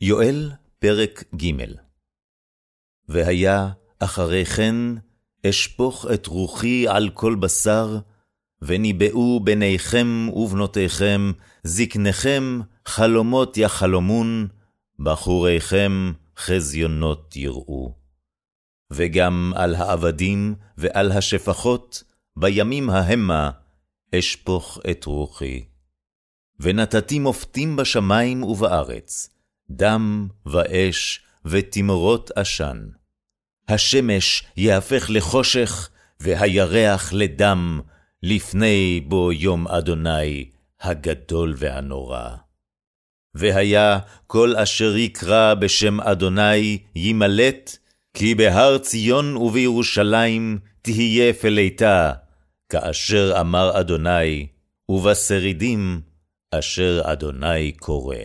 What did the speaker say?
יואל, פרק ג' והיה אחרי כן, אשפוך את רוחי על כל בשר, וניבאו בניכם ובנותיכם, זקניכם חלומות יחלומון, בחוריכם חזיונות יראו. וגם על העבדים ועל השפחות, בימים ההמה, אשפוך את רוחי. ונתתי מופתים בשמים ובארץ, דם ואש ותמרות עשן. השמש יהפך לחושך, והירח לדם, לפני בו יום אדוני הגדול והנורא. והיה כל אשר יקרא בשם אדוני ימלט, כי בהר ציון ובירושלים תהיה פליטה, כאשר אמר אדוני, ובשרידים אשר אדוני קורא.